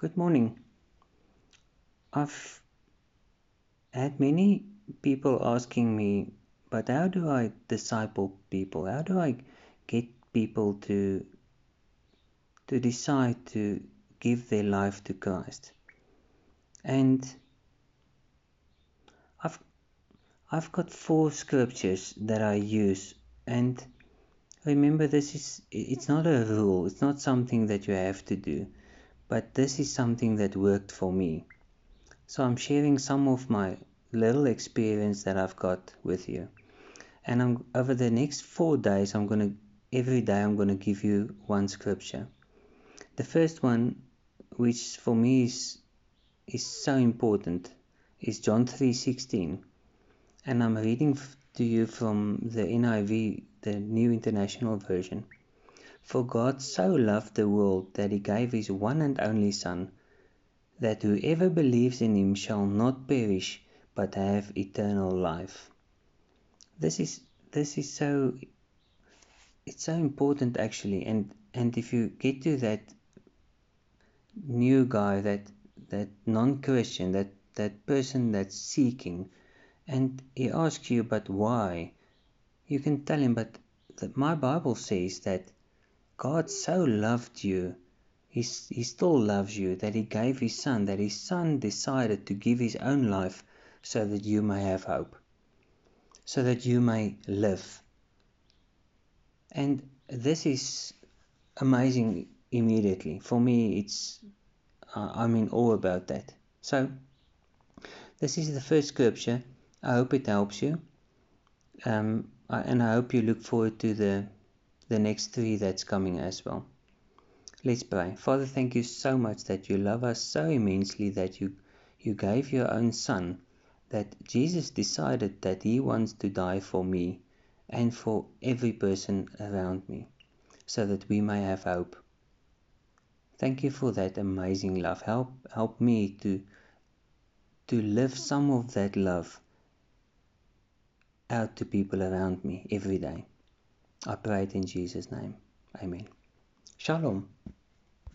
Good morning. I've had many people asking me, but how do I disciple people? How do I get people to to decide to give their life to Christ? And I've I've got four scriptures that I use and remember this is it's not a rule, it's not something that you have to do, but this is something that worked for me. So I'm sharing some of my little experience that I've got with you. And I'm over the next 4 days I'm going to every day I'm going to give you one scripture. The first one which for me is is so important is John 3:16 and I'm reading to you from the NIV the New International Version For God so loved the world that he gave his one and only son that whoever believes in him shall not perish but have eternal life this is this is so it's so important actually and and if you get to that new guy that that non-Christian, that that person that's seeking, and he asks you, but why? You can tell him, but the, my Bible says that God so loved you, he, he still loves you, that he gave his son, that his son decided to give his own life so that you may have hope, so that you may live. And this is amazing immediately. For me, it's uh, I'm in awe about that. So, this is the first scripture. I hope it helps you. Um, and I hope you look forward to the, the next three that's coming as well. Let's pray. Father, thank you so much that you love us so immensely that you, you gave your own Son, that Jesus decided that He wants to die for me and for every person around me, so that we may have hope. Thank you for that amazing love. Help help me to to live some of that love out to people around me every day. I pray it in Jesus' name. Amen. Shalom.